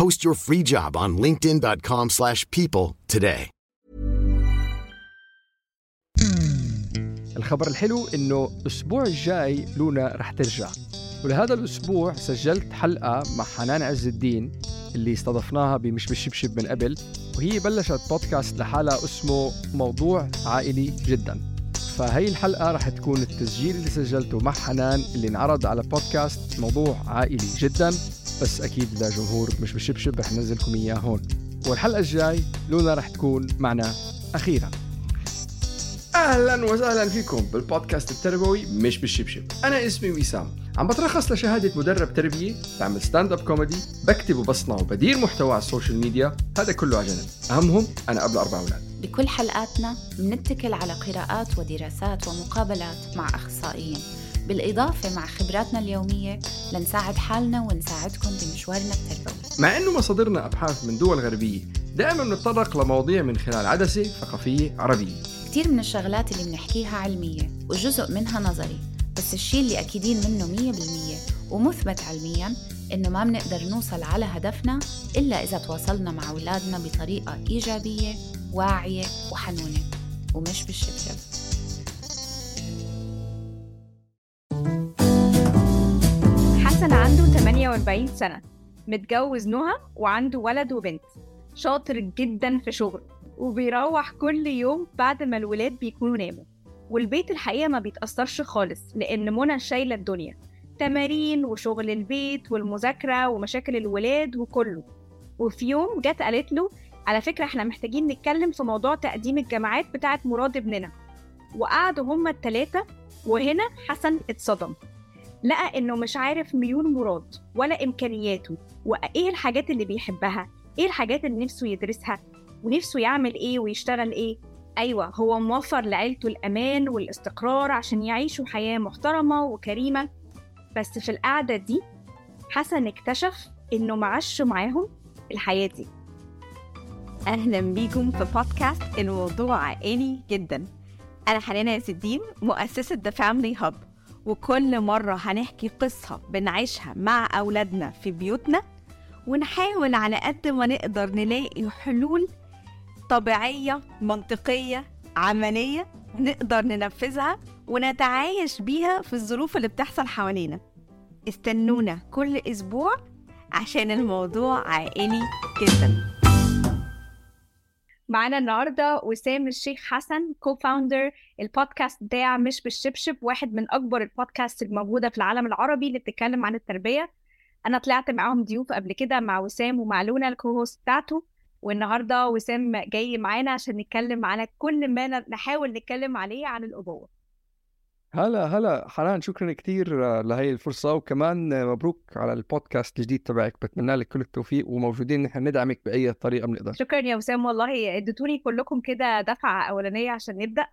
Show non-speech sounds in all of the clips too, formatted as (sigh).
Post your free job on linkedin.com/people slash people today. الخبر الحلو إنه الأسبوع الجاي لونا رح ترجع. ولهذا الأسبوع سجلت حلقة مع حنان عز الدين اللي استضفناها بمش بالشبشب من قبل وهي بلشت بودكاست لحالها اسمه موضوع عائلي جدا. فهي الحلقة رح تكون التسجيل اللي سجلته مع حنان اللي انعرض على بودكاست موضوع عائلي جدا. بس أكيد لجمهور مش بالشبشب رح ننزلكم إياه هون. والحلقة الجاي لونا رح تكون معنا أخيرا. أهلا وسهلا فيكم بالبودكاست التربوي مش بالشبشب أنا اسمي وسام. عم بترخص لشهادة مدرب تربية بعمل stand-up comedy بكتب وبصنع وبدير محتوى على ال social media هذا كله على جنب. أهمهم أنا ابو أربع أولاد. بكل حلقاتنا بنتكل على قراءات ودراسات ومقابلات مع أخصائيين. بالإضافة مع خبراتنا اليومية لنساعد حالنا ونساعدكم بمشوارنا التربوي مع إنه مصادرنا أبحاث من دول غربية دائما بنتطرق لمواضيع من خلال عدسة ثقافية عربية. كتير من الشغلات اللي بنحكيها علمية وجزء منها نظري بس الشيء اللي أكيدين منه مية بالمية ومثبت علميا إنه ما بنقدر نوصل على هدفنا إلا إذا تواصلنا مع أولادنا بطريقة إيجابية واعية وحنونة ومش بالشبشب. 48 سنة متجوز نهى وعنده ولد وبنت. شاطر جدا في شغله وبيروح كل يوم بعد ما الولاد بيكونوا ناموا. والبيت الحقيقة ما بيتأثرش خالص لأن منى شايلة الدنيا. تمارين وشغل البيت والمذاكرة ومشاكل الولاد وكله. وفي يوم جت قالت له على فكرة إحنا محتاجين نتكلم في موضوع تقديم الجامعات بتاعت مراد ابننا. وقعدوا هما التلاتة وهنا حسن اتصدم. لقى إنه مش عارف ميول مراد ولا إمكانياته وإيه الحاجات اللي بيحبها؟ إيه الحاجات اللي نفسه يدرسها؟ ونفسه يعمل إيه ويشتغل إيه؟ أيوه هو موفر لعيلته الأمان والاستقرار عشان يعيشوا حياة محترمة وكريمة. بس في القعدة دي حسن اكتشف إنه معاش معاهم الحياة دي. أهلا بيكم في بودكاست الموضوع عائلي جدا. أنا حنان عز الدين مؤسسة The Family Hub وكل مرة هنحكي قصة بنعيشها مع أولادنا في بيوتنا ونحاول على قد ما نقدر نلاقي حلول طبيعية منطقية عملية نقدر ننفذها ونتعايش بيها في الظروف اللي بتحصل حوالينا. استنونا كل أسبوع عشان الموضوع عائلي جدا. معانا النهارده وسام الشيخ حسن co-founder البودكاست بتاع مش بالشبشب واحد من أكبر البودكاست الموجودة في العالم العربي اللي بتتكلم عن التربية. أنا طلعت معاهم ضيوف قبل كده مع وسام ومع لونا ال co-host بتاعته. والنهارده وسام جاي معانا عشان نتكلم على كل ما نحاول نتكلم عليه عن الأبوة. هلا هلا حنان شكرا كثير لهي الفرصة وكمان مبروك على البودكاست الجديد تبعك. بتمنى لك كل التوفيق وموجودين نحن ندعمك بأي طريقة بنقدر. شكرا يا وسام والله اديتوني كلكم كده دفعة أولانية عشان نبدأ.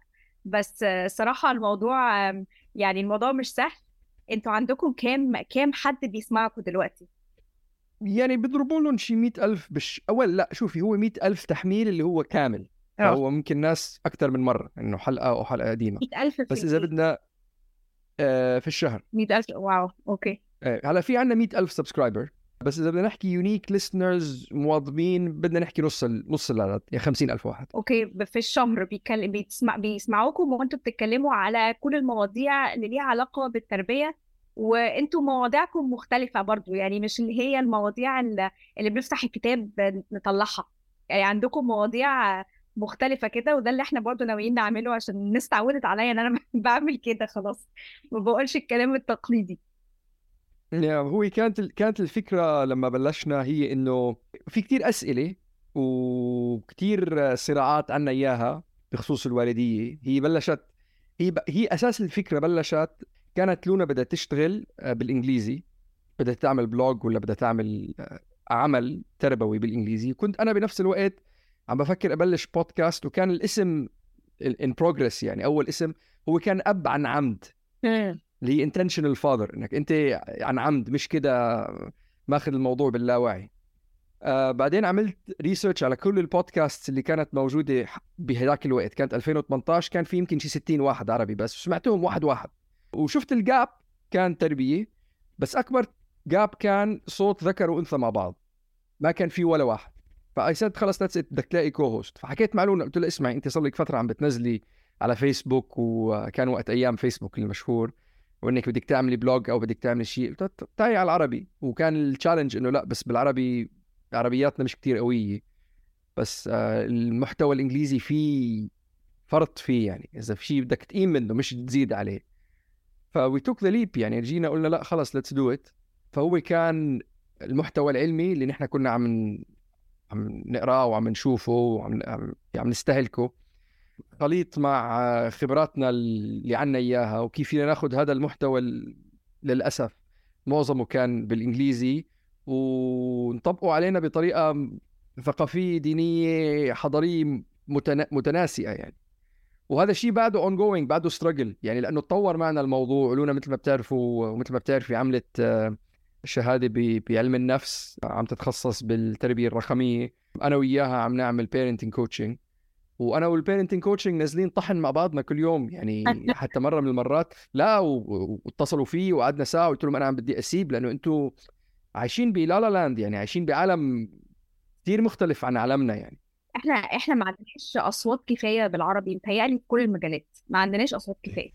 بس آه، صراحة الموضوع يعني الموضوع مش سهل. أنتوا عندكم كام كام حد بيسمعكم دلوقتي؟ يعني بيضربوا لهم شي 100000 بش أول لا شوفي هو 100000 تحميل اللي هو كامل. آه. فهو ممكن ناس أكثر من مرة إنه حلقة أو حلقة قديمة. 100000 في بس إذا الإيه؟ بدنا آه، في الشهر. 100000 wow okay. آه، هلا في عندنا 100000 subscriber بس إذا بدنا نحكي unique listeners مواظبين بدنا نحكي نص ال... نص العدد يعني 50000 واحد. okay في الشهر بيتكلم بيسمع بيسمعوكم وانتوا بتتكلموا على كل المواضيع اللي ليها علاقة بالتربية وانتوا مواضيعكم مختلفة برضو يعني مش اللي هي المواضيع اللي بنفتح الكتاب نطلعها يعني عندكم مواضيع مختلفة كده وده اللي إحنا برضو ناويين نعمله عشان الناس اتعودت عليا إن أنا (laughs) بعمل كده خلاص ما بقولش الكلام التقليدي. هو كانت كانت الفكرة لما بلشنا هي إنه في كتير أسئلة وكتير صراعات عنا إياها بخصوص الوالدية. هي بلشت هي ب... هي أساس الفكرة بلشت كانت لونا بدها تشتغل آه، بالإنجليزي بدها تعمل blog ولا بدها تعمل آه، عمل تربوي بالإنجليزي. كنت أنا بنفس الوقت عم بفكر أبلش بودكاست وكان الاسم in progress يعني أول اسم هو كان أب عن عمد. اللي هي intentional father إنك أنت عن عمد مش كده ماخذ الموضوع باللاوعي. آه بعدين عملت research على كل البودكاست اللي كانت موجودة بهذاك الوقت. كانت 2018 كان في يمكن شي 60 واحد عربي بس سمعتهم واحد واحد. وشفت ال gap كان تربية بس أكبر gap كان صوت ذكر وأنثى مع بعض. ما كان في ولا واحد. ف I said خلص that's it بدك تلاقي co-host فحكيت مع لونا قلت له اسمعي أنت صار لك فترة عم بتنزلي على فيسبوك وكان وقت أيام فيسبوك المشهور وإنك بدك تعملي blog أو بدك تعملي شيء. قلت تعي على العربي. وكان ال challenge إنه لا بس بالعربي عربياتنا مش كتير قوية. بس آه، المحتوى الإنجليزي فيه فرط فيه يعني. إذا في شيء بدك تقيم منه مش تزيد عليه. ف we took the leap يعني. جينا قلنا لا خلص let's do it فهو كان المحتوى العلمي اللي نحن كنا عم عم نقرأه وعم نشوفه وعم عم نستهلكه. خليط مع خبراتنا اللي عنا إياها وكيف فينا ناخذ هذا المحتوى للأسف معظمه كان بالإنجليزي ونطبقه علينا بطريقة ثقافية دينية حضارية متناسقه يعني. وهذا الشيء بعده ongoing بعده struggle يعني لأنه تطور معنا الموضوع لونا مثل ما بتعرفوا ومثل ما بتعرفي عملت شهاده بعلم النفس عم تتخصص بالتربية الرقمية. أنا وياها عم نعمل parenting coaching وأنا وال parenting coaching نازلين طحن مع بعضنا كل يوم. يعني (laughs) حتى مرة من المرات لا واتصلوا فيه وقعدنا ساعة وقلت لهم أنا عم بدي أسيب لأنه أنتم عايشين بلالا لاند يعني عايشين بعالم كثير مختلف عن عالمنا يعني. إحنا إحنا ما عندناش أصوات كفاية بالعربي متهيألي في كل المجالات. ما عندناش أصوات كفاية.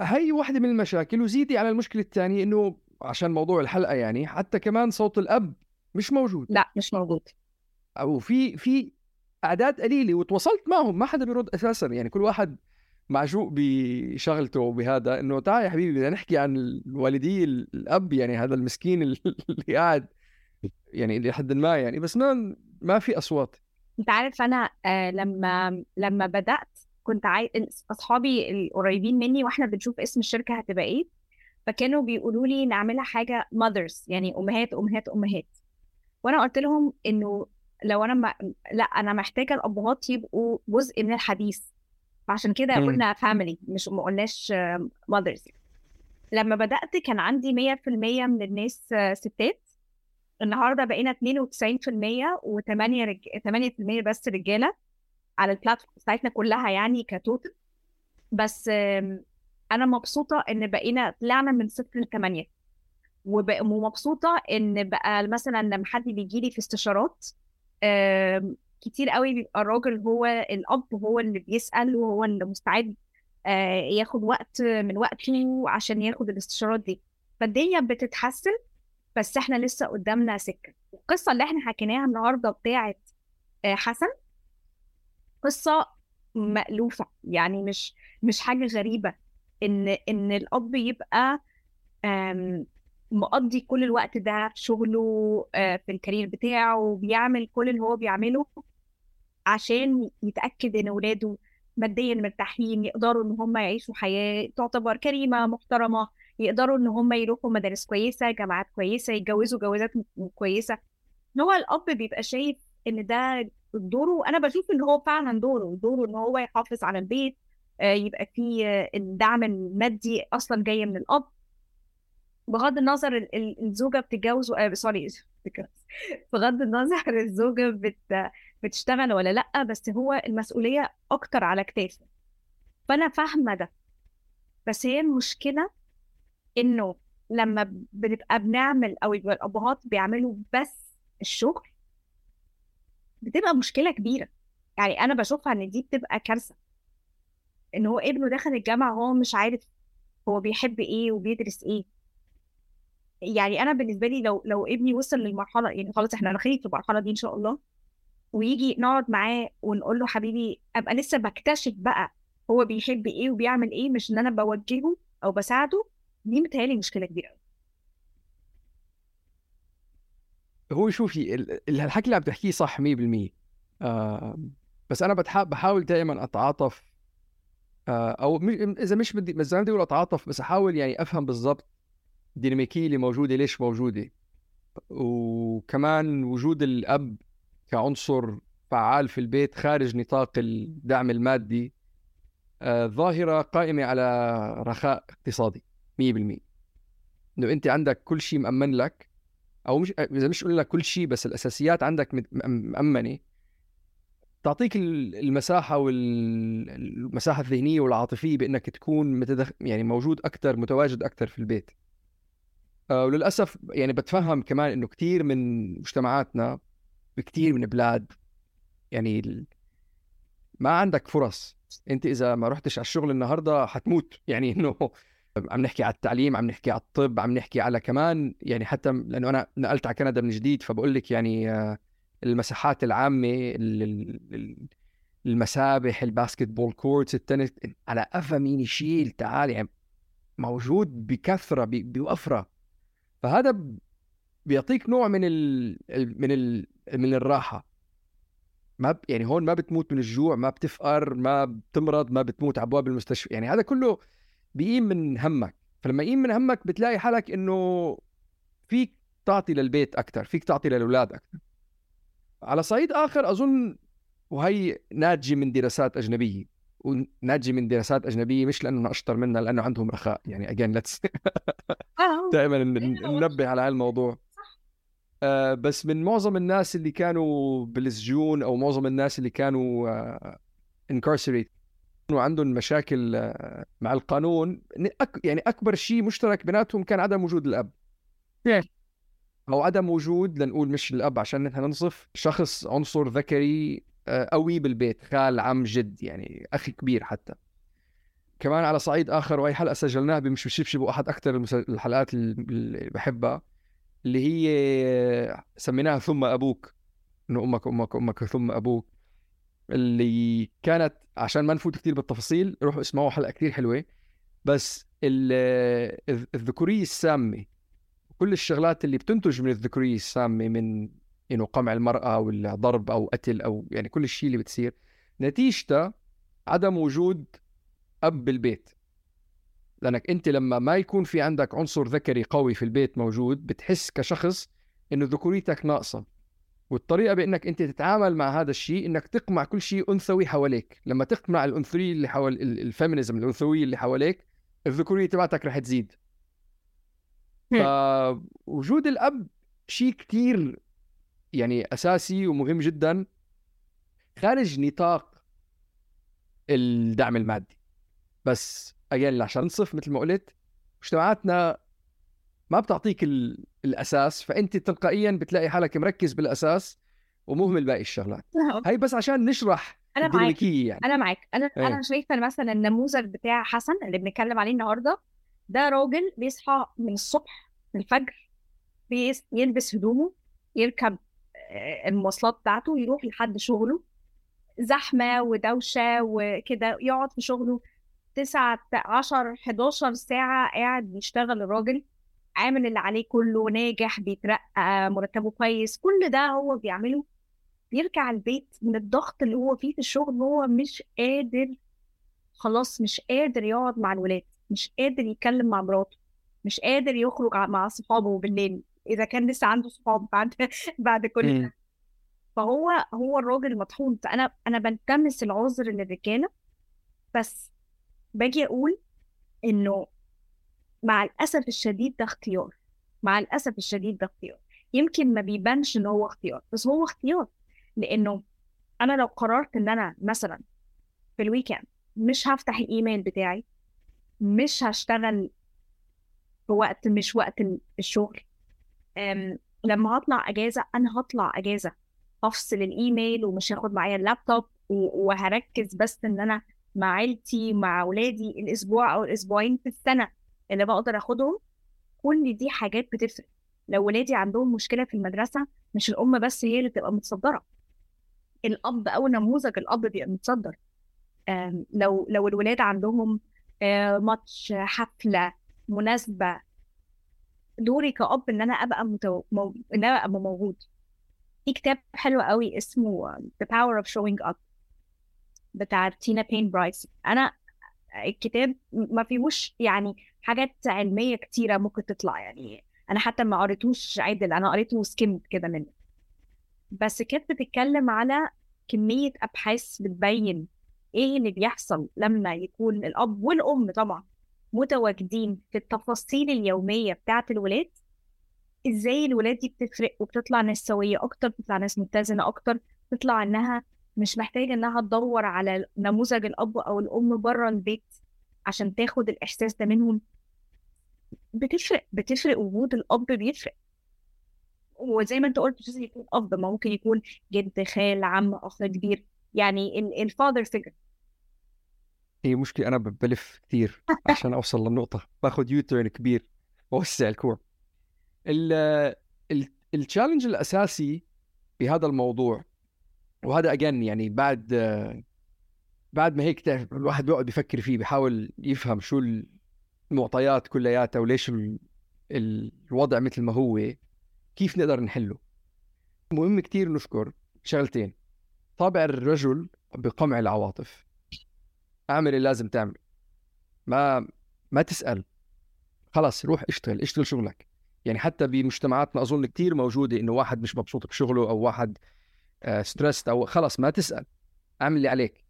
هي واحدة من المشاكل وزيدي على المشكلة الثانية إنه عشان موضوع الحلقة يعني حتى كمان صوت الأب مش موجود. لا مش موجود. أو في في اعداد قليلة وتواصلت معهم ما حدا بيرد أساسا. يعني كل واحد معجوق بشغلته وبهذا. إنه تعال يا حبيبي بدنا نحكي عن الوالدي الأب يعني هذا المسكين (laughs) اللي قاعد يعني لحد ما يعني. بس ما ما في أصوات. أنت عارف أنا آه لما لما بدأت كنت عايز أصحابي القريبين مني وإحنا بنشوف اسم الشركة هتبقى إيه. فكانوا بيقولوا لي نعملها حاجة mothers يعني أمهات أمهات أمهات. وأنا قلت لهم إنه لو أنا ما... لأ أنا محتاجة الأبهات يبقوا جزء من الحديث. فعشان كده قلنا فاميلي مش ما قلناش ماذرز لما بدأت كان عندي 100% من الناس ستات. النهارده بقينا 92% و8 رج... 8% بس رجالة على البلاتفورم بتاعتنا كلها يعني كتوتل بس أنا مبسوطة إن بقينا طلعنا من صفر لثمانيه ومبسوطة إن بقى مثلا لما حد بيجي لي في استشارات كتير قوي بيبقى الراجل هو الأب هو اللي بيسأل وهو اللي مستعد آه، ياخد وقت من وقته عشان ياخد الاستشارات دي. فالدنيا بتتحسن بس إحنا لسه قدامنا سكة. القصة اللي إحنا حكيناها النهارده بتاعه آه، حسن قصة مألوفة. يعني مش مش حاجة غريبة. إن إن الأب يبقى مقضي كل الوقت ده في شغله آه، في الكارير بتاعه بيعمل كل اللي هو بيعمله عشان يتأكد إن ولاده ماديا مرتاحين يقدروا إن هم يعيشوا حياة تعتبر كريمة محترمة يقدروا إن هم يروحوا مدارس كويسة جامعات كويسة يتجوزوا جوازات كويسة. هو الأب بيبقى شايف إن ده دوره وأنا بشوف إن هو فعلا دوره دوره إن هو يحافظ على البيت يبقى فيه الدعم المادي أصلا جاي من الأب. بغض النظر الزوجة بتتجوز آه سوري (laughs) بغض النظر الزوجة بت بتشتغل ولا لأ بس هو المسؤولية أكتر على كتافه. فأنا فاهمة ده. بس هي المشكلة إنه لما بنبقى بنعمل أو يبقى الأبهات بيعملوا بس الشغل بتبقى مشكلة كبيرة. يعني أنا بشوفها إن دي بتبقى كارثة. إن هو ابنه دخل الجامعة وهو مش عارف هو بيحب إيه وبيدرس إيه. يعني أنا بالنسبة لي لو لو ابني وصل للمرحلة يعني خلاص إحنا داخلين في المرحلة دي إن شاء الله ويجي نقعد معاه ونقول له حبيبي أبقى لسه بكتشف بقى هو بيحب إيه وبيعمل إيه مش إن أنا بوجهه أو بساعده دي متهيألي مشكلة كبيرة. هو شوفي الحكي اللي عم تحكيه صح 100% آه بس أنا بحاول دائما أتعاطف آه أو إذا مش بدي مش بدي أقول أتعاطف بس أحاول يعني أفهم بالضبط الديناميكيه اللي موجودة ليش موجودة. وكمان وجود الأب كعنصر فعال في البيت خارج نطاق الدعم المادي آه ظاهرة قائمة على رخاء اقتصادي 100% إنه أنت عندك كل شيء مأمن لك أو مش إذا مش أقول لك كل شيء بس الأساسيات عندك مأمنة تعطيك المساحة والمساحه الذهنية والعاطفية بإنك تكون متدخ... يعني موجود أكثر متواجد أكثر في البيت. آه، وللأسف يعني بتفهم كمان إنه كثير من مجتمعاتنا بكثير من بلاد يعني ما عندك فرص. أنت إذا ما رحتش على الشغل النهارده حتموت. (laughs) يعني إنه عم نحكي على التعليم عم نحكي على الطب عم نحكي على كمان يعني حتى لأنه أنا نقلت على كندا من جديد فبقول لك يعني آه، المساحات العامة المسابح ال basketball courts التنس على قفا مين يشيل؟ تعال يعني موجود بكثرة بوفرة. فهذا بيعطيك نوع من ال من ال من الراحة. ما ب... يعني هون ما بتموت من الجوع ما بتفقر ما بتمرض ما بتموت على أبواب المستشفى. يعني هذا كله بيقيم من همك. فلما يقيم من همك بتلاقي حالك إنه فيك تعطي للبيت أكثر فيك تعطي للأولاد أكثر على صعيد آخر أظن وهي ناتجه من دراسات أجنبية وناتجه من دراسات أجنبية مش لأنه أشطر منا لأنه عندهم رخاء. يعني (laughs) اجين ليتس دائما ننبه على هالموضوع آه بس من معظم الناس اللي كانوا بالسجون أو معظم الناس اللي كانوا آه وعندهم مشاكل آه مع القانون يعني أكبر شيء مشترك بيناتهم كان عدم وجود الأب. أو عدم وجود لنقول مش الاب عشان نحن ننصف شخص عنصر ذكري آه، قوي بالبيت خال عم جد يعني أخي كبير حتى. كمان على صعيد آخر وهي حلقة سجلناها بمش بشبشب واحد أكثر الحلقات اللي بحبها اللي هي سميناها ثم أبوك. إنه أمك أمك أمك ثم أبوك. اللي كانت عشان ما نفوت كثير بالتفاصيل روحوا اسمعوا حلقة كثير حلوة. بس الذكورية السامة كل الشغلات اللي بتنتج من الذكورية السامة من إنه قمع المرأة ولا ضرب أو قتل أو يعني كل الشيء اللي بتصير نتيجتها عدم وجود أب بالبيت. لأنك أنت لما ما يكون في عندك عنصر ذكري قوي في البيت موجود بتحس كشخص إنه ذكوريتك ناقصة. والطريقة بإنك أنت تتعامل مع هذا الشيء إنك تقمع كل شيء أنثوي حواليك. لما تقمع الانثويه اللي حول ال feminism الانثويه اللي حواليك الذكورية تبعتك رح تزيد. فوجود الأب شيء كثير يعني أساسي ومهم جدا خارج نطاق الدعم المادي بس اجين عشان نصف مثل ما قلت مجتمعاتنا ما بتعطيك الأساس فأنت تلقائيا بتلاقي حالك مركز بالأساس ومهمل باقي الشغلات. (laughs) هاي بس عشان نشرح أنا معاك يعني. أنا معاك أنا إيه. أنا شايفة مثلا النموذج بتاع حسن اللي بنتكلم عليه النهارده ده راجل بيصحى من الصبح من الفجر بيلبس هدومه يركب آه، المواصلات بتاعته يروح لحد شغله. زحمة ودوشة وكده يقعد في شغله تسعة عشر 11 ساعة قاعد بيشتغل الراجل عامل اللي عليه كله ناجح بيترقى مرتبه كويس كل ده هو بيعمله. بيرجع البيت من الضغط اللي هو فيه في الشغل هو مش قادر خلاص مش قادر يقعد مع الولاد. مش قادر يتكلم مع مراته مش قادر يخرج مع صحابه بالليل إذا كان لسه عنده صحاب بعد (laughs) بعد كل ده. فهو هو الراجل مطحون. فأنا أنا بلتمس العذر للرجالة بس باجي أقول إنه مع الأسف الشديد ده اختيار. مع الأسف الشديد ده اختيار. يمكن ما بيبانش إن هو اختيار بس هو اختيار. لإنه أنا لو قررت إن أنا مثلا في ال weekend مش هفتح الإيميل بتاعي مش هشتغل في وقت مش وقت الشغل. لما هطلع أجازة أنا هطلع أجازة. هفصل الإيميل ومش هاخد معايا اللابتوب وهركز بس إن أنا مع عيلتي مع اولادي الأسبوع أو الأسبوعين في السنة اللي بقدر آخدهم. كل دي حاجات بتفرق. لو ولادي عندهم مشكلة في المدرسة مش الأم بس هي اللي تبقى متصدرة. الأب أو نموذج الأب بيبقى متصدر. لو لو الولاد عندهم ماتش حفلة مناسبة. دوري كأب إن أنا أبقى متو... مو... إن أنا أبقى موجود. في كتاب حلو قوي اسمه The Power of Showing Up بتاع تينا بين برايس. أنا الكتاب ما فيهوش يعني حاجات علمية كتيرة ممكن تطلع يعني. أنا حتى ما قريتوش عدل أنا قريته skimmed كده منه. بس كانت بتتكلم على كمية أبحاث بتبين إيه اللي بيحصل لما يكون الأب والأم طبعا متواجدين في التفاصيل اليومية بتاعة الولاد؟ إزاي الولاد دي بتفرق وبتطلع ناس سويه أكتر بتطلع ناس متزنة أكتر بتطلع إنها مش محتاجة إنها تدور على نموذج الأب أو الأم بره البيت عشان تاخد الإحساس ده منهم؟ بتفرق بتفرق وجود الأب بيفرق. وزي ما أنت قلت مش لازم يكون أب ممكن يكون جد خال عم أخ كبير. يعني ال father figure هي مشكلة أنا بلف كثير عشان أوصل للنقطة. باخذ U-turn كبير ووسع ال curve التشالنج الأساسي بهذا الموضوع وهذا أجن يعني بعد بعد ما هيك الواحد بيقعد بيفكر فيه بيحاول يفهم شو المعطيات كلياتها وليش الوضع مثل ما هو كيف نقدر نحله. مهم كتير نشكر شغلتين. طابع الرجل بقمع العواطف. اعمل اللي لازم تعمل. ما ما تسأل. خلص روح اشتغل اشتغل شغلك. يعني حتى بمجتمعاتنا أظن كثير موجودة إنه واحد مش مبسوط بشغله أو واحد ستريسد آه، أو خلص ما تسأل. اعمل اللي عليك.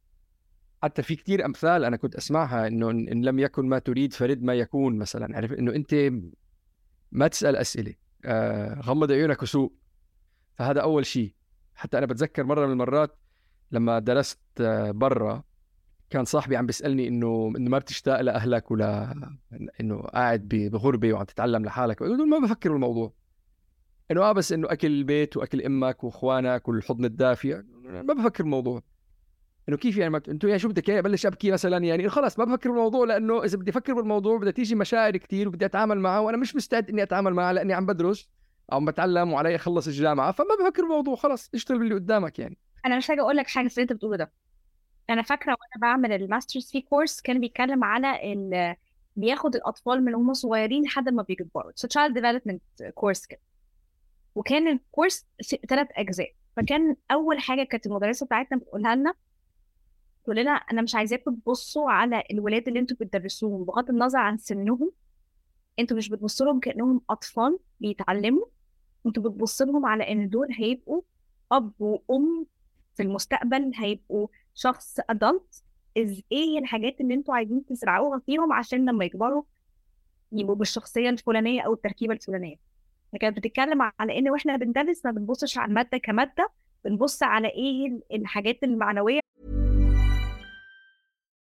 حتى في كثير أمثال أنا كنت أسمعها إنه إن لم يكن ما تريد فرد ما يكون مثلا. عرف إنه أنت ما تسأل أسئلة. آه، غمض عيونك وسوق. فهذا أول شيء. حتى أنا بتذكر مرة من المرات لما درست برا كان صاحبي عم بيسألني إنه إنه ما بتشتاق لأهلك ولا إنه قاعد بغربة وعم تتعلم لحالك؟ بقول ما بفكر بالموضوع إنه آه بس إنه أكل البيت وأكل إمك وإخوانك والحضن الدافي ما بفكر بالموضوع إنه كيف يعني ما إنتوا يعني شو بدك إياه؟ بلش أبكي مثلا يعني خلص ما بفكر بالموضوع لأنه إذا بدي أفكر بالموضوع بدها تيجي مشاعر كثير وبدي أتعامل معها وأنا مش مستعد إني أتعامل معها لأني عم بدرس. أو بتعلم وعلي اخلص الجامعة. فما بفكر بالموضوع خلص اشتغل باللي قدامك يعني. أنا مش حاجة أقول لك حاجة في اللي أنت بتقوله ده. أنا فاكرة وأنا بعمل ال masters في course كان بيتكلم على ال بياخد الأطفال من هم صغيرين لحد ما بيكبروا so child development course كده. وكان ال course ثلاث أجزاء. فكان أول حاجة كانت المدرسة بتاعتنا بتقولها لنا تقول لنا أنا مش عايزاكم تبصوا على الولاد اللي أنتوا بتدرسوهم بغض النظر عن سنهم. أنتوا مش بتبصوا لهم كأنهم أطفال بيتعلموا. أنتوا بتبصوا لهم على إن دول هيبقوا أب وأم في المستقبل هيبقوا شخص ادلت از إيه الحاجات اللي أنتوا عايزين تزرعوها فيهم عشان لما يكبروا يبقوا بالشخصية الفلانية أو التركيبة الفلانية؟ كانت بتتكلم على إن وإحنا بندرس ما بنبصش على المادة كمادة بنبص على إيه الحاجات المعنوية.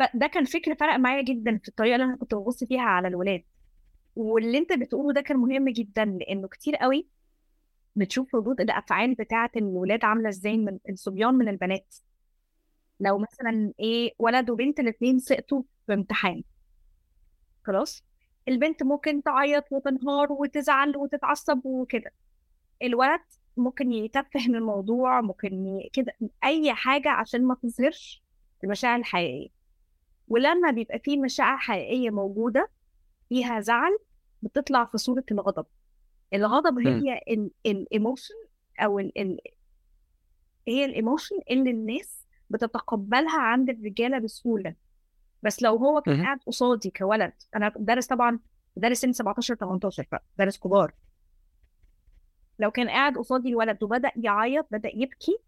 فده كان فكر فرق معايا جدا في الطريقة اللي أنا كنت ببص فيها على الولاد. واللي أنت بتقوله ده كان مهم جدا لأنه كتير قوي بتشوف ردود الأفعال بتاعة الولاد عاملة إزاي من الصبيان من البنات. لو مثلا إيه ولد وبنت الاثنين سقطوا في امتحان. خلاص؟ البنت ممكن تعيط وتنهار وتزعل وتتعصب وكده. الولد ممكن يتفه من الموضوع ممكن كده أي حاجة عشان ما تظهرش المشاعر الحقيقية. ولما بيبقى فيه مشاعر حقيقية موجودة فيها زعل بتطلع في صورة الغضب الغضب. هي ال emotion أو ال ال هي ال emotion اللي الناس بتتقبلها عند الرجالة بسهولة بس لو هو كان. قاعد قصادي كولد أنا دارس طبعا دارس سن 17 18 دارس كبار لو كان قاعد قصادي الولد وبدأ يعيط بدأ يبكي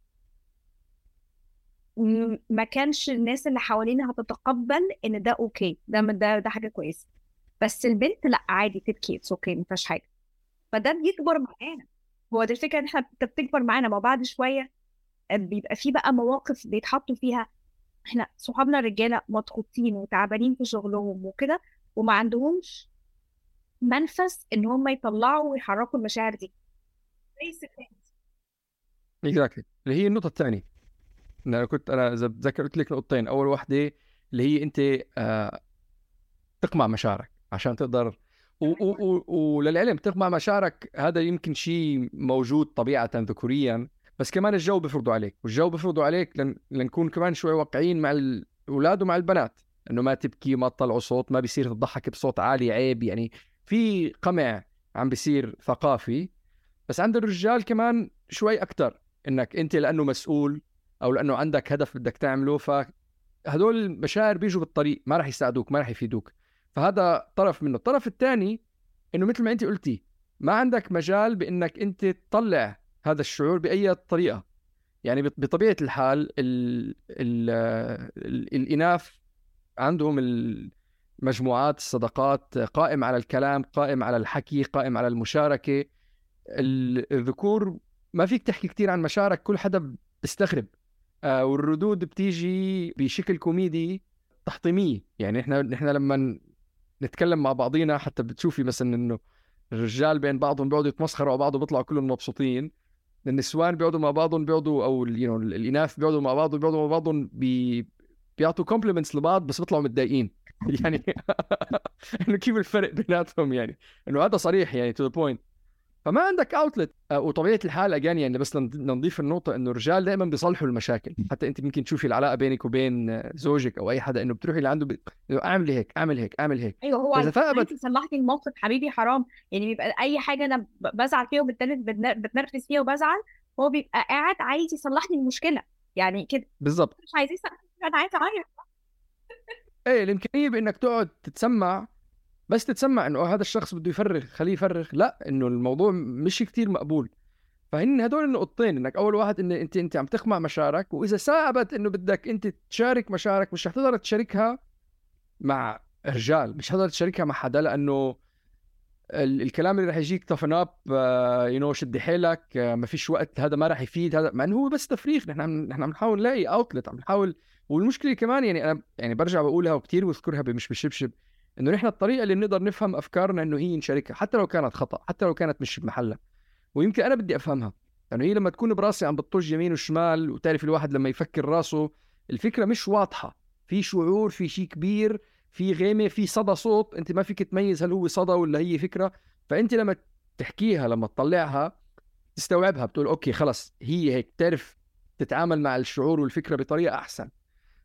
ما كانش الناس اللي حوالينا هتتقبل إن ده okay ده ده ده حاجة كويسة. بس البنت لأ عادي تبكي it's okay ما فيهاش حاجة. فده بيكبر معانا. هو دي الفكرة إن إحنا بتكبر معانا. ما بعد شوية بيبقى في بقى مواقف بيتحطوا فيها. إحنا صحابنا الرجالة مضغوطين وتعبانين في شغلهم وكده وما عندهمش منفس إن هم يطلعوا ويحركوا المشاعر دي. exactly اللي هي النقطة الثانية أنا كنت أنا اذا بتذكر قلت لك نقطتين. أول واحدة اللي هي أنت آه تقمع مشاعرك عشان تقدر وللعلم تقمع مشاعرك هذا يمكن شيء موجود طبيعة ذكوريا بس كمان الجو بيفرضوا عليك والجو بيفرضوا عليك لن... لنكون كمان شوي واقعيين مع الأولاد ومع البنات إنه ما تبكي ما تطلعوا صوت ما بيصير تضحك بصوت عالي عيب يعني في قمع عم بيصير ثقافي. بس عند الرجال كمان شوي أكثر إنك أنت لأنه مسؤول أو لأنه عندك هدف بدك تعمله فهدول المشاعر بيجوا بالطريق ما راح يساعدوك ما راح يفيدوك. فهذا طرف منه. الطرف الثاني إنه مثل ما أنت قلتي ما عندك مجال بإنك أنت تطلع هذا الشعور بأي طريقة. يعني بط- بطبيعة الحال ال ال ال الإناث عندهم المجموعات الصداقات قائم على الكلام قائم على الحكي قائم على المشاركة. ال- الذكور ما فيك تحكي كثير عن مشاعرك كل حدا بيستغرب. والردود بتيجي بشكل كوميدي تحطيمية. يعني إحنا نحن لما نتكلم مع بعضينا حتى بتشوفي مثلا إنه الرجال بين بعضهم بيقعدوا يتمسخروا على بعض وبيطلعوا كلهم مبسوطين. النسوان بيقعدوا مع بعضهم بيقعدوا you know, الإناث بيقعدوا مع بعض وبيقعدوا مع بعضهم بي بيعطوا compliments لبعض بس بيطلعوا متضايقين. (laughs) يعني (laughs) إنه كيف الفرق بيناتهم يعني؟ إنه هذا صريح يعني to the point فما عندك outlet وطبيعة الحال again يعني بس نضيف النقطة إنه الرجال دائما بيصلحوا المشاكل. حتى أنت ممكن تشوفي العلاقة بينك وبين آه، زوجك أو أي حدا إنه بتروحي لعنده ب... إنه أعمل هيك أعمل هيك أعمل هيك. أيوه هو ثابت- أنت صلحتي الموقف حبيبي حرام. يعني بيبقى أي حاجة أنا بزعل فيها وبتنرفز بتنر- بتنرفز فيها وبزعل هو بيبقى قاعد عايز يصلح لي المشكلة. يعني كده. بالضبط. مش عايز يصلح أنا عايز أعيط. إيه الإمكانية بإنك تقعد تتسمع بس تتسمع إنه هذا الشخص بده يفرغ خليه يفرغ لا إنه الموضوع مش كتير مقبول. فهن هدول النقطتين إنك أول واحد ان انت أنت عم تقمع مشاعرك وإذا ثابت إنه بدك أنت تشارك مشاعرك مش رح تقدر تشاركها مع رجال مش حتقدر تشاركها مع حدا لأنه ال- الكلام اللي رح يجيك toughen up you know شد حيلك آه، ما فيش وقت هذا ما رح يفيد هذا مع إنه هو بس تفريغ. نحن نحن عم نحاول نلاقي اوتلت عم نحاول. والمشكلة كمان يعني أنا يعني برجع بقولها وكثير بذكرها بمش بالشبشب إنه نحن الطريقة اللي بنقدر نفهم أفكارنا إنه هي نشاركها حتى لو كانت خطأ حتى لو كانت مش بمحلها. ويمكن أنا بدي أفهمها. لأنه هي لما تكون براسي عم بتطج يمين وشمال وتعرف الواحد لما يفكر راسه الفكرة مش واضحة. في شعور في شيء كبير في غيمة في صدى صوت أنت ما فيك تميز هل هو صدى ولا هي فكرة. فأنت لما تحكيها لما تطلعها تستوعبها بتقول أوكي خلص هي هيك تعرف تتعامل مع الشعور والفكرة بطريقة أحسن.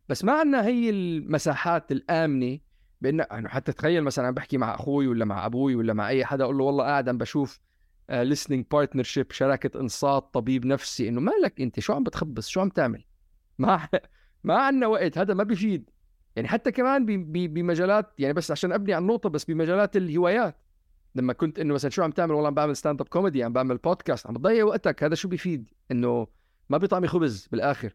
بس ما عندنا هي المساحات الآمنة بإن يعني حتى تخيل مثلا عم بحكي مع أخوي ولا مع أبوي ولا مع أي حدا أقول له والله قاعد عم بشوف listening partnership شراكة إنصات طبيب نفسي إنه مالك أنت؟ شو عم بتخبص؟ شو عم تعمل؟ ما ما عندنا وقت هذا ما بيفيد يعني حتى كمان بمجالات يعني بس عشان أبني على النقطة بس بمجالات الهوايات. لما كنت إنه مثلا شو عم تعمل؟ والله عم بعمل stand up comedy عم بعمل بودكاست عم بتضيع وقتك. هذا شو بيفيد إنه ما بيطعمي خبز بالآخر.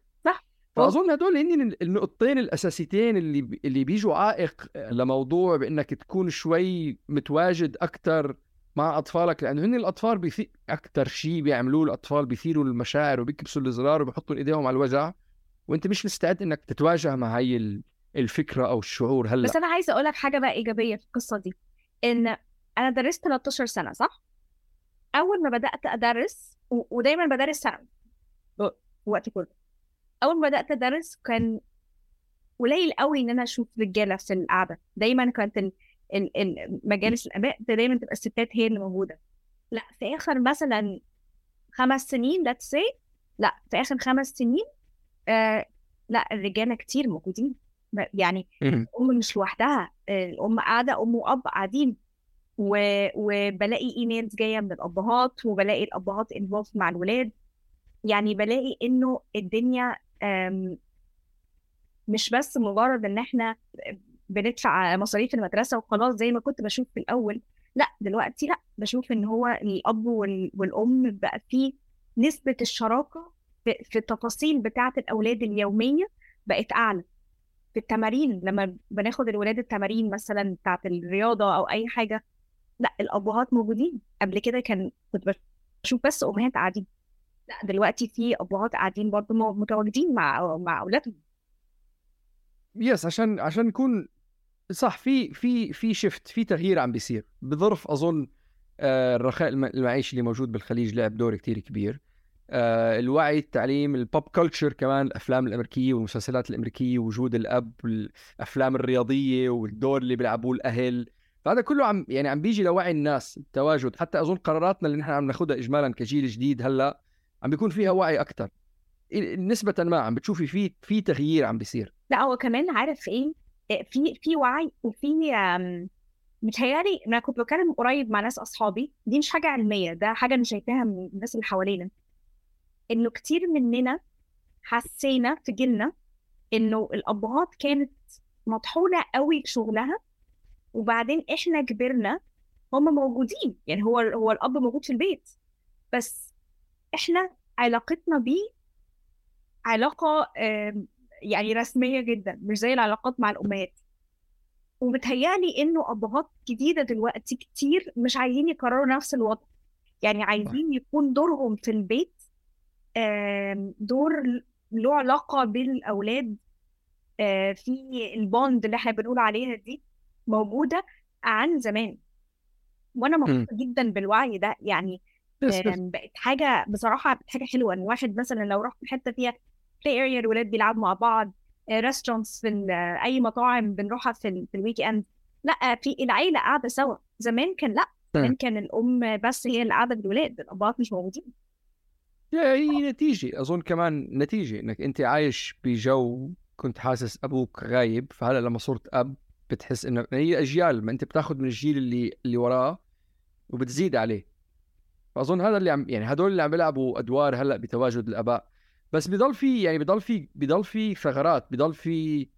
فأظن هدول هن النقطتين الأساسيتين اللي اللي بيجوا عائق لموضوع بإنك تكون شوي متواجد أكثر مع أطفالك لأنه هن الأطفال بيثي... أكثر شيء بيعملوه الأطفال بيثيروا المشاعر وبيكبسوا الزرار وبيحطوا ايديهم على الوجع وأنت مش مستعد إنك تتواجه مع هاي ال- الفكرة أو الشعور هلأ. بس أنا عايزة أقول لك حاجة بقى إيجابية في القصة دي إن أنا درست 13 سنة صح؟ أول ما بدأت أدرس و- ودايما بدرس ثانوي ب- وقت كله. أول ما بدأت أدرس كان قليل قوي إن أنا أشوف رجالة في القعدة. دايما كانت ال- ال- ال- مجالس الاباء دايما تبقى الستات هي اللي موجودة. لا في آخر مثلا خمس سنين let's say لا في آخر خمس سنين آه لا الرجالة كتير موجودين. يعني. الأم مش لوحدها. الأم قاعدة أم وأب قاعدين. و... وبلاقي emails جاية من الأبهات وبلاقي الأبهات involved مع الولاد. يعني بلاقي إنه الدنيا. مش بس مجرد إن إحنا بندفع مصاريف المدرسة وخلاص زي ما كنت بشوف في الأول لأ دلوقتي لأ بشوف إن هو الأب وال... والأم بقى فيه نسبة الشراكة في, في التفاصيل بتاعة الأولاد اليومية بقت أعلى. في التمارين لما بناخد الولاد التمارين مثلا بتاعة الرياضة أو أي حاجة لأ الأبهات موجودين. قبل كده كان كنت بشوف بس أمهات قاعدين. لا دلوقتي في ابهات قاعدين برضه متواجدين مع مع أولادهم. يس عشان عشان نكون صح في في في شفت في تغيير عم بيصير. بظرف أظن آه، الرخاء المعيشي اللي موجود بالخليج لعب دور كتير كبير. آه، الوعي التعليم البوب كلتشر كمان الأفلام الأمريكية والمسلسلات الأمريكية وجود الأب والافلام الرياضية والدور اللي بيلعبوه الأهل. فهذا كله عم يعني عم بيجي لوعي الناس التواجد. حتى أظن قراراتنا اللي نحن عم ناخذها اجمالا كجيل جديد هلأ عم بيكون فيها وعي أكثر نسبة ما عم بتشوفي في في تغيير عم بيصير. لا هو كمان عارف إيه؟ في في وعي وفي متهيألي أنا كنت بتكلم قريب مع ناس أصحابي دي مش حاجة علمية ده حاجة أنا شايفاها من الناس اللي حوالينا. إنه كتير مننا حسينا في جيلنا إنه الأبهات كانت مطحونة قوي بشغلها وبعدين إحنا كبرنا هم موجودين. يعني هو هو الأب موجود في البيت. بس إحنا علاقتنا بيه علاقة يعني رسمية جدا مش زي العلاقات مع الأمهات. ومتهيألي إنه أبهات جديدة دلوقتي كتير مش عايزين يكرروا نفس الوضع. يعني عايزين يكون دورهم في البيت دور له علاقة بالأولاد في البوند اللي إحنا بنقول عليها دي موجودة عن زمان. وأنا مبسوطة جدا بالوعي ده. يعني (laughs) بقت حاجة بصراحة بقت حاجة حلوة إن واحد مثلا لو راح في حتة فيها play area الولاد بيلعبوا مع بعض restaurants في أي مطاعم بنروحها في, في ال weekend لأ في العيلة قاعدة سوا. زمان كان لأ زمان كان الأم بس هي اللي قاعدة بالولاد الاباء مش موجودين. هي نتيجة. أظن كمان نتيجة إنك أنت عايش بجو كنت حاسس أبوك غايب. فهلأ لما صرت أب بتحس إنه هي أجيال ما أنت بتاخذ من الجيل اللي اللي وراه وبتزيد عليه. فأظن هذا اللي عم يعني هدول اللي عم بيلعبوا أدوار هلأ بتواجد الأباء. بس بضل في يعني بضل في بضل في ثغرات بضل في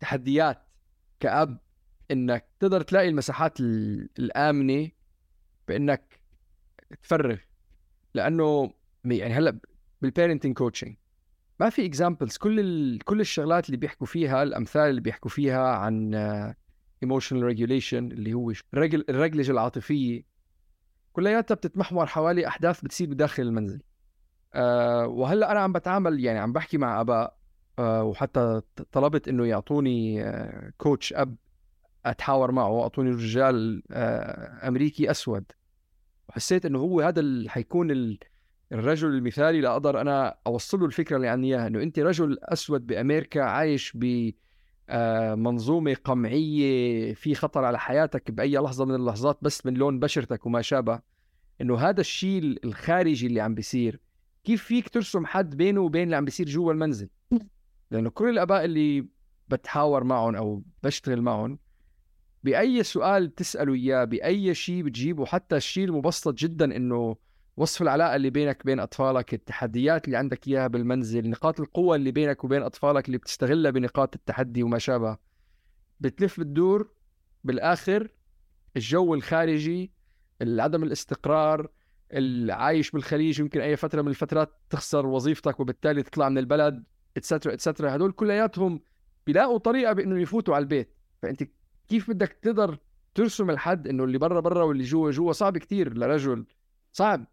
تحديات كأب إنك تقدر تلاقي المساحات الآمنة بإنك تفرغ. لأنه يعني هلأ بال parenting coaching ما في examples كل ال... كل الشغلات اللي بيحكوا فيها الأمثال اللي بيحكوا فيها عن emotional regulation اللي هو الرجل الرجلجه العاطفية كلياتها بتتمحور حوالي أحداث بتصير بداخل المنزل. أه وهلأ أنا عم بتعامل يعني عم بحكي مع أباء أه وحتى طلبت إنه يعطوني أه coach أب أتحاور معه اعطوني رجال أه أمريكي أسود. وحسيت إنه هو هذا اللي حيكون ال... الرجل المثالي لأقدر أنا اوصل له الفكرة اللي عندي إياها إنه أنت رجل أسود بأمريكا عايش ب منظومة قمعية في خطر على حياتك بأي لحظة من اللحظات بس من لون بشرتك وما شابه. إنه هذا الشيء الخارجي اللي عم بيصير كيف فيك ترسم حد بينه وبين اللي عم بيصير جوا المنزل؟ لأنه كل الأباء اللي بتحاور معهم أو بشتغل معهم بأي سؤال بتسأله إياه بأي شيء بتجيبه حتى الشيء المبسط جدا إنه وصف العلاقة اللي بينك وبين أطفالك التحديات اللي عندك إياها بالمنزل نقاط القوة اللي بينك وبين أطفالك اللي بتستغلها بنقاط التحدي وما شابه. بتلف بتدور بالآخر الجو الخارجي عدم الاستقرار العايش بالخليج يمكن أي فترة من الفترات تخسر وظيفتك وبالتالي تطلع من البلد اتسترا اتسترا هدول كلياتهم بيلاقوا طريقة بأنه يفوتوا على البيت. فأنت كيف بدك تقدر ترسم الحد إنه اللي برا برا واللي جوا جوا صعب كتير لرجل؟ صعب.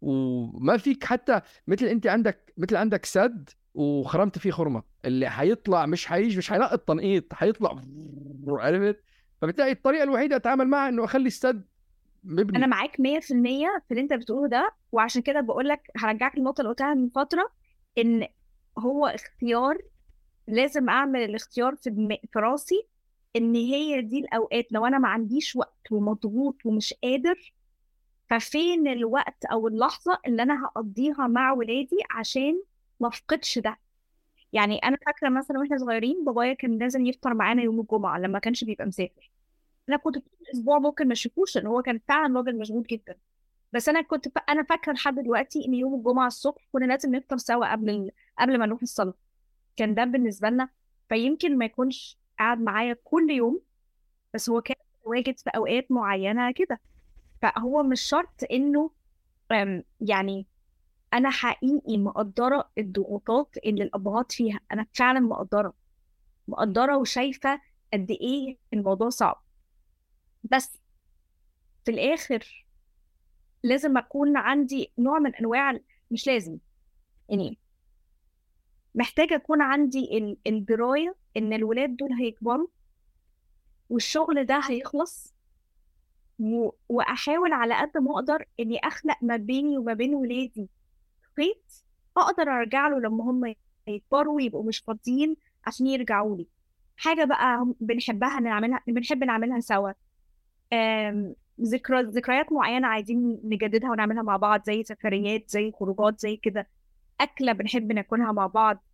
وما فيك حتى مثل أنت عندك مثل عندك سد وخرمت فيه خرمة اللي حيطلع مش حيجي مش حيلاقي التنقيط حيطلع (laughs) عرفت فبالتالي الطريقة الوحيدة أتعامل معها إنه أخلي السد مبني أنا معاك 100% في اللي أنت بتقوله ده وعشان كده بقول لك هرجعك للنقطه اللي قلتها من فترة إن هو اختيار لازم أعمل الاختيار في. في راسي إن هي دي الأوقات لو أنا ما عنديش وقت ومضغوط ومش قادر ففين الوقت أو اللحظة اللي أنا هقضيها مع ولادي عشان ما أفقدش ده؟ يعني أنا فاكرة مثلا وإحنا صغيرين بابايا كان لازم يفطر معانا يوم الجمعة لما كانش بيبقى مسافر. أنا كنت طول الأسبوع ممكن ما أشوفوش لأن هو كان فعلا راجل مشغول جدا. بس أنا كنت ف... أنا فاكرة لحد دلوقتي إن يوم الجمعة الصبح كنا لازم نفطر سوا قبل ال... قبل ما نروح الصلاة. كان ده بالنسبة لنا. فيمكن ما يكونش قاعد معايا كل يوم بس هو كان واجد في أوقات معينة كده. فهو مش شرط إنه يعني أنا حقيقي مقدرة الضغوطات اللي الأبهات فيها. أنا فعلا مقدرة. مقدرة وشايفة قد إيه الموضوع صعب. بس في الآخر لازم أكون عندي نوع من أنواع مش لازم يعني محتاجة أكون عندي ال- الدراية إن الولاد دول هيكبروا والشغل ده هيخلص وأحاول على قد ما أقدر إني أخلق ما بيني وما بين ولادي. خيط أقدر أرجع له لما هم يكبروا ويبقوا مش فاضيين عشان يرجعوا لي حاجة بقى هم- بنحبها نعملها بنحب نعملها سوا. ذكرى ذكريات معينة عايزين نجددها ونعملها مع بعض زي سفريات زي خروجات زي كده. أكلة بنحب ناكلها مع بعض.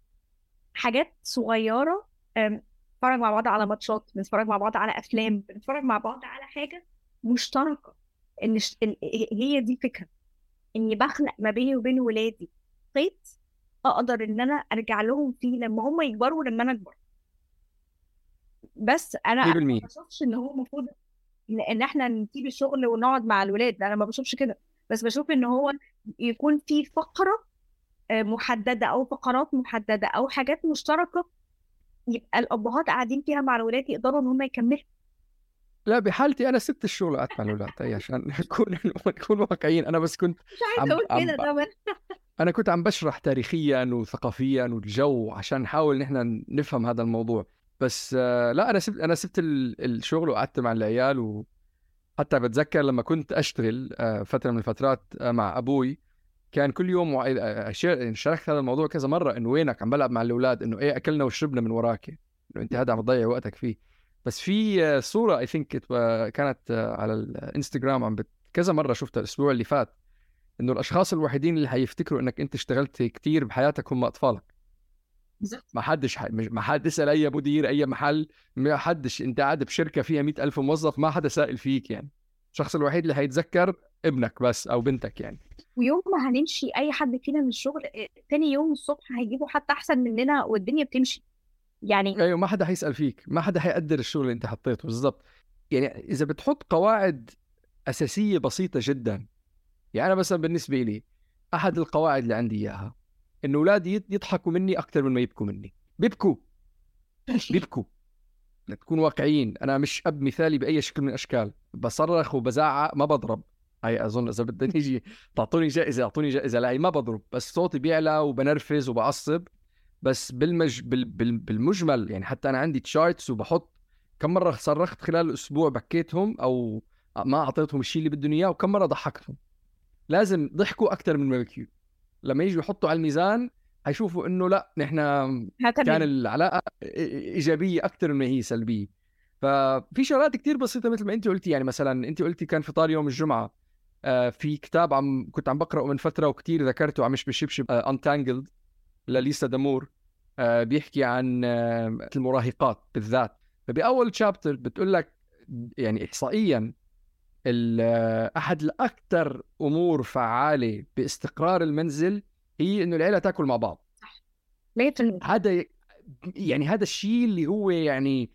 حاجات صغيرة نتفرج مع بعض على ماتشات بنتفرج مع بعض على أفلام بنتفرج مع بعض على حاجة مشتركة. إن ش- ال- هي دي فكرة. إني بخلق ما بيني وبين ولادي خيط أقدر إن أنا أرجع لهم فيه لما هم يكبروا ولما أنا أكبر. بس أنا ما 100% بشوفش إن هو المفروض إن إن إحنا نسيب الشغل ونقعد مع الولاد. أنا ما بشوفش كده. بس بشوف إن هو يكون في فقرة آه، محددة أو فقرات محددة أو حاجات مشتركة يبقى الأبهات قاعدين فيها مع الولاد يقدروا إن هم يكملوا. لا بحالتي أنا سبت الشغل وقعدت مع الاولاد هي عشان (laughs) نكون نكون واقعيين. أنا بس كنت مش عايزه أقول كده طبعا. أنا كنت عم بشرح تاريخيا وثقافيا والجو عشان نحاول نحن نفهم هذا الموضوع. بس آه، لا أنا سبت أنا سبت ال- الشغل وقعدت مع العيال وحتى بتذكر لما كنت أشتغل آه، فترة من الفترات آه، مع أبوي. كان كل يوم شاركت هذا الموضوع كذا مرة إنه وينك؟ عم بلعب مع الأولاد إنه إيه أكلنا وشربنا من وراك. إنه أنت هذا عم تضيع وقتك فيه. بس في صورة اي ثينك كانت آه، على الانستغرام عم بت... كذا مرة شفتها الأسبوع اللي فات إنه الأشخاص الوحيدين اللي حيفتكروا إنك أنت اشتغلت كتير بحياتك هم أطفالك. ما حدش ح... مش- ما حد يسأل أي مدير أي محل ما حدش أنت قاعد بشركة فيها مئة ألف موظف ما حدا سائل فيك يعني. الشخص الوحيد اللي حيتذكر ابنك بس أو بنتك يعني. ويوم ما هنمشي أي حد فينا من الشغل آه، تاني يوم الصبح هيجيبوا حتى أحسن مننا والدنيا بتمشي. يعني أيوه ما حدا حيسأل فيك ما حدا حيقدر الشغل اللي أنت حطيته بالضبط. يعني إذا بتحط قواعد أساسية بسيطة جدا يعني أنا مثلا بالنسبة لي أحد القواعد اللي عندي إياها إنه أولادي يضحكوا مني أكثر من ما يبكوا مني. بيبكوا! بيبكوا! نكون واقعيين. أنا مش أب مثالي بأي شكل من الأشكال. بصرخ وبزعق ما بضرب. هاي أظن إذا بدنا نيجي تعطوني جائزة أعطوني جائزة. لا ما بضرب بس صوتي بيعلى وبنرفز وبعصب. بس بالمج... بال... بال... بالمجمل يعني حتى أنا عندي تشارتس وبحط كم مرة صرخت خلال الأسبوع بكيتهم أو ما أعطيتهم الشيء اللي بدهم إياه وكم مرة ضحكتهم. لازم ضحكوا أكثر من ما بكيوا لما يجوا يحطوا على الميزان حيشوفوا إنه لأ نحن كان العلاقة إيجابية أكثر من ما هي سلبية. ففي شغلات كتير بسيطة مثل ما أنت قلتي يعني مثلا أنت قلتي كان فطار يوم الجمعة آه، في كتاب عم كنت عم بقرأه من فترة وكتير ذكرته عم مش بشبشب انتانجلد لليسا دامور آه، بيحكي عن آه، المراهقات بالذات. فبأول تشابتر بتقول لك يعني احصائيا آه، أحد الأكثر أمور فعالة باستقرار المنزل هي إنه العيلة تأكل مع بعض. 100% هذا يعني هذا الشيء اللي هو يعني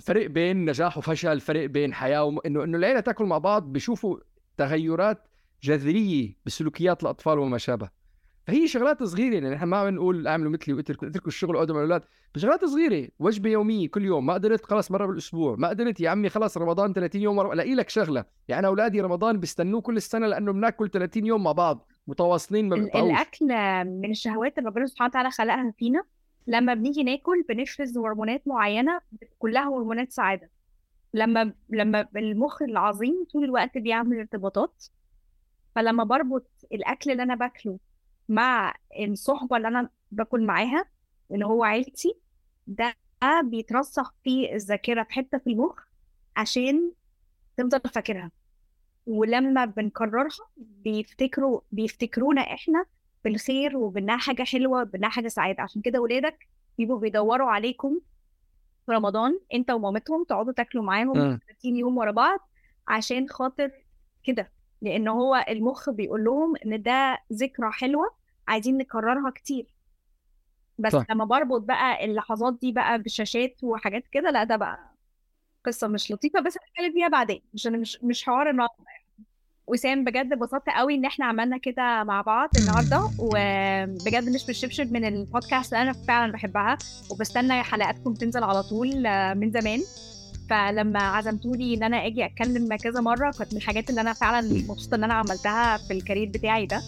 فرق بين نجاح وفشل فرق بين حياة وم... إنه إنه العيلة تأكل مع بعض بيشوفوا تغيرات جذرية بسلوكيات الأطفال وما شابه فهي شغلات صغيرة يعني نحن ما بنقول اعملوا مثلي واتركوا اتركوا الشغل وقعدوا مع الاولاد بشغلات صغيرة وجبة يومية كل يوم ما قدرت خلص مرة بالأسبوع ما قدرت يا عمي خلص رمضان 30 يوم مرة. الاقي لك شغلة يعني أنا أولادي رمضان بيستنوه كل السنة لأنه بناكل 30 يوم مع بعض متواصلين ما بيقطعوش الأكل من الشهوات اللي ربنا سبحانه وتعالى خلقها فينا لما بنيجي ناكل بنفرز هرمونات معينة كلها هرمونات سعاده لما لما المخ العظيم طول الوقت بيعمل ارتباطات فلما بربط الأكل اللي أنا باكله مع الصحبة اللي أنا باكل معاها اللي هو عيلتي ده بيترسخ في الذاكرة في حتة في المخ عشان تفضل فاكرها ولما بنكررها بيفتكروا بيفتكرونا إحنا بالخير وبإنها حاجة حلوة بانها حاجة سعاده عشان كده ولادك بيبقوا بيدوروا عليكم في رمضان أنت ومامتهم تقعدوا تاكلوا معاهم مم. 30 يوم ورا بعض عشان خاطر كده لأن هو المخ بيقول لهم إن ده ذكرى حلوة عايزين نكررها كتير. بس صح. لما بربط بقى اللحظات دي بقى بشاشات وحاجات كده لا ده بقى قصة مش لطيفة. بس هنتكلم فيها بعدين مش أنا مش مش حوار النهارده يعني. وسام بجد اتبسطت قوي إن إحنا عملنا كده مع بعض النهارده. وبجد مش بالشبشب من البودكاست اللي أنا فعلا بحبها. وبستنى حلقاتكم تنزل على طول آه، من زمان. فلما عزمتوني إن أنا آجي أتكلم كذا مرة كانت من الحاجات اللي أنا فعلا مبسوطة إن أنا عملتها في ال career بتاعي ده.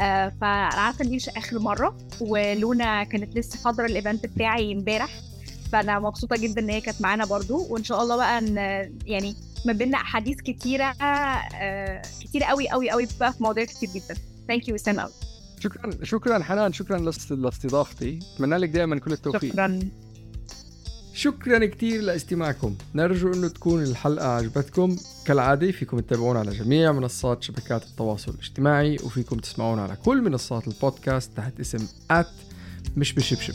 آه، فانا عارفه ان دي مش آخر مرة ولونا كانت لسه حاضرة ال event بتاعي امبارح. فأنا مبسوطة جدا إن هي كانت معانا برضو. وإن شاء الله بقى ان يعني ما بيننا أحاديث كتيرة آه، كتيرة قوي قوي قوي بقى في مواضيع كتير جدا. thank you سام قوي شكرا شكرا حنان شكرا لاست- لاستضافتي. أتمنى لك دائما كل التوفيق. شكرا. شكرا كثير لإستماعكم. نرجو إنه تكون الحلقة عجبتكم. كالعادة فيكم تتابعونا على جميع منصات شبكات التواصل الاجتماعي وفيكم تسمعونا على كل منصات البودكاست تحت اسم ات مش بشبشب